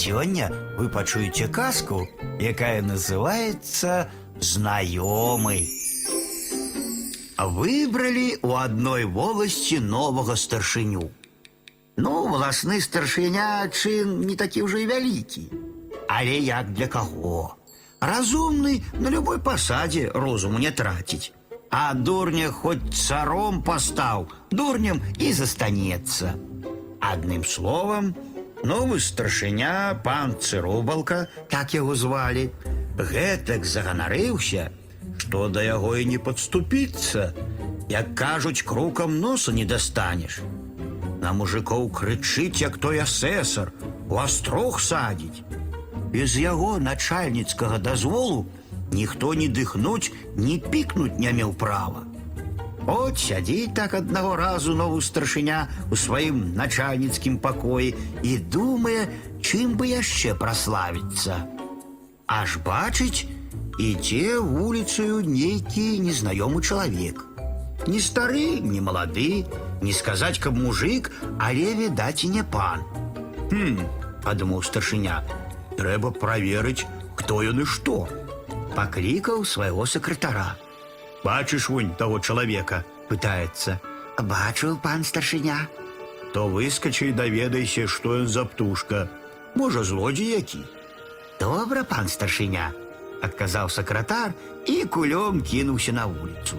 сёння вы пачуеце казку, якая называется «Знаёмый». Выбрали у одной волости нового старшыню. Ну, волосны старшыня чын не такі ўжо і вялікі. Але як для каго? Разумны на любой пасадзе розуму не траціць. А дурня хоць царом пастаў, дурнем і застанецца. Адным словам, новы старшыня, пан Цырубалка, так яго звалі, гэтак заганарыўся, што да яго і не падступіцца. Як кажуць, крукам носа не дастанеш. На мужикоў крычыць, як той асэсар, у астрог садзіць. Без яго начальніцкага дазволу ніхто ні дыхнуць, ні пікнуць не меў права. От сядзіць так аднаго разу новы старшыня у сваім начальніцкім пакоі і думае, чым бы яшчэ праславіцца. Аж бачыць, ідзе вуліцаю нейкі незнаёмы чалавек. Не стары, не малады, не сказаць, каб мужик, але відаць і не пан. Хм, падумаў старшыня, трэба праверыць, хто ён і што. Паклікаў свайго сакратара. Бачыш вунь таго чалавека, пытаецца. Бачыў пан старшыня. То выскачы і даведайся, што ён за птушка. Можа, злодзей які. Добра, пан старшыня, адказаў сакратар і кулём кінуўся на вуліцу.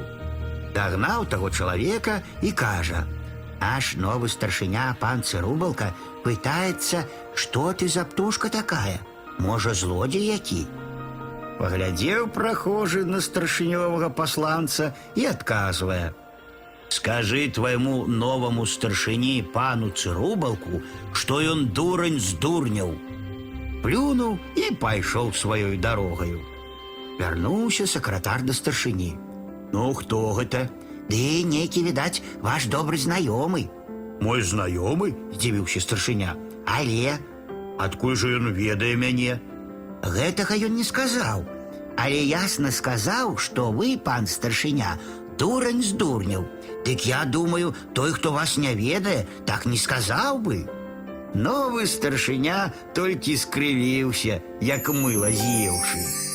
Дагнаў таго чалавека і кажа: « Наш новы старшыня пан Цырубалка пытаецца, што ты за птушка такая, можа, злодзей які. Паглядзеў прахожы на старшынёвага пасланца і адказвае: « Скажы твайму новаму старшыні пану Цырубалку, што ён дурань здурняў. Плюнуў і пайшоў сваёй дарогаю. Вярнуўся сакратар да старшыні. Ну, хто гэта? Ды нейкі, відаць, ваш добры знаёмы. Мой знаёмы, здзівіўся старшыня. Але адкуль жа ён ведае мяне? Гэтага ён не сказаў. Але ясна сказаў, што вы, пан старшыня, дурань з дурняў. Дык я думаю, той, хто вас не ведае, так не сказаў бы. Новы старшыня толькі скрывіўся, як мыла з'еўшы.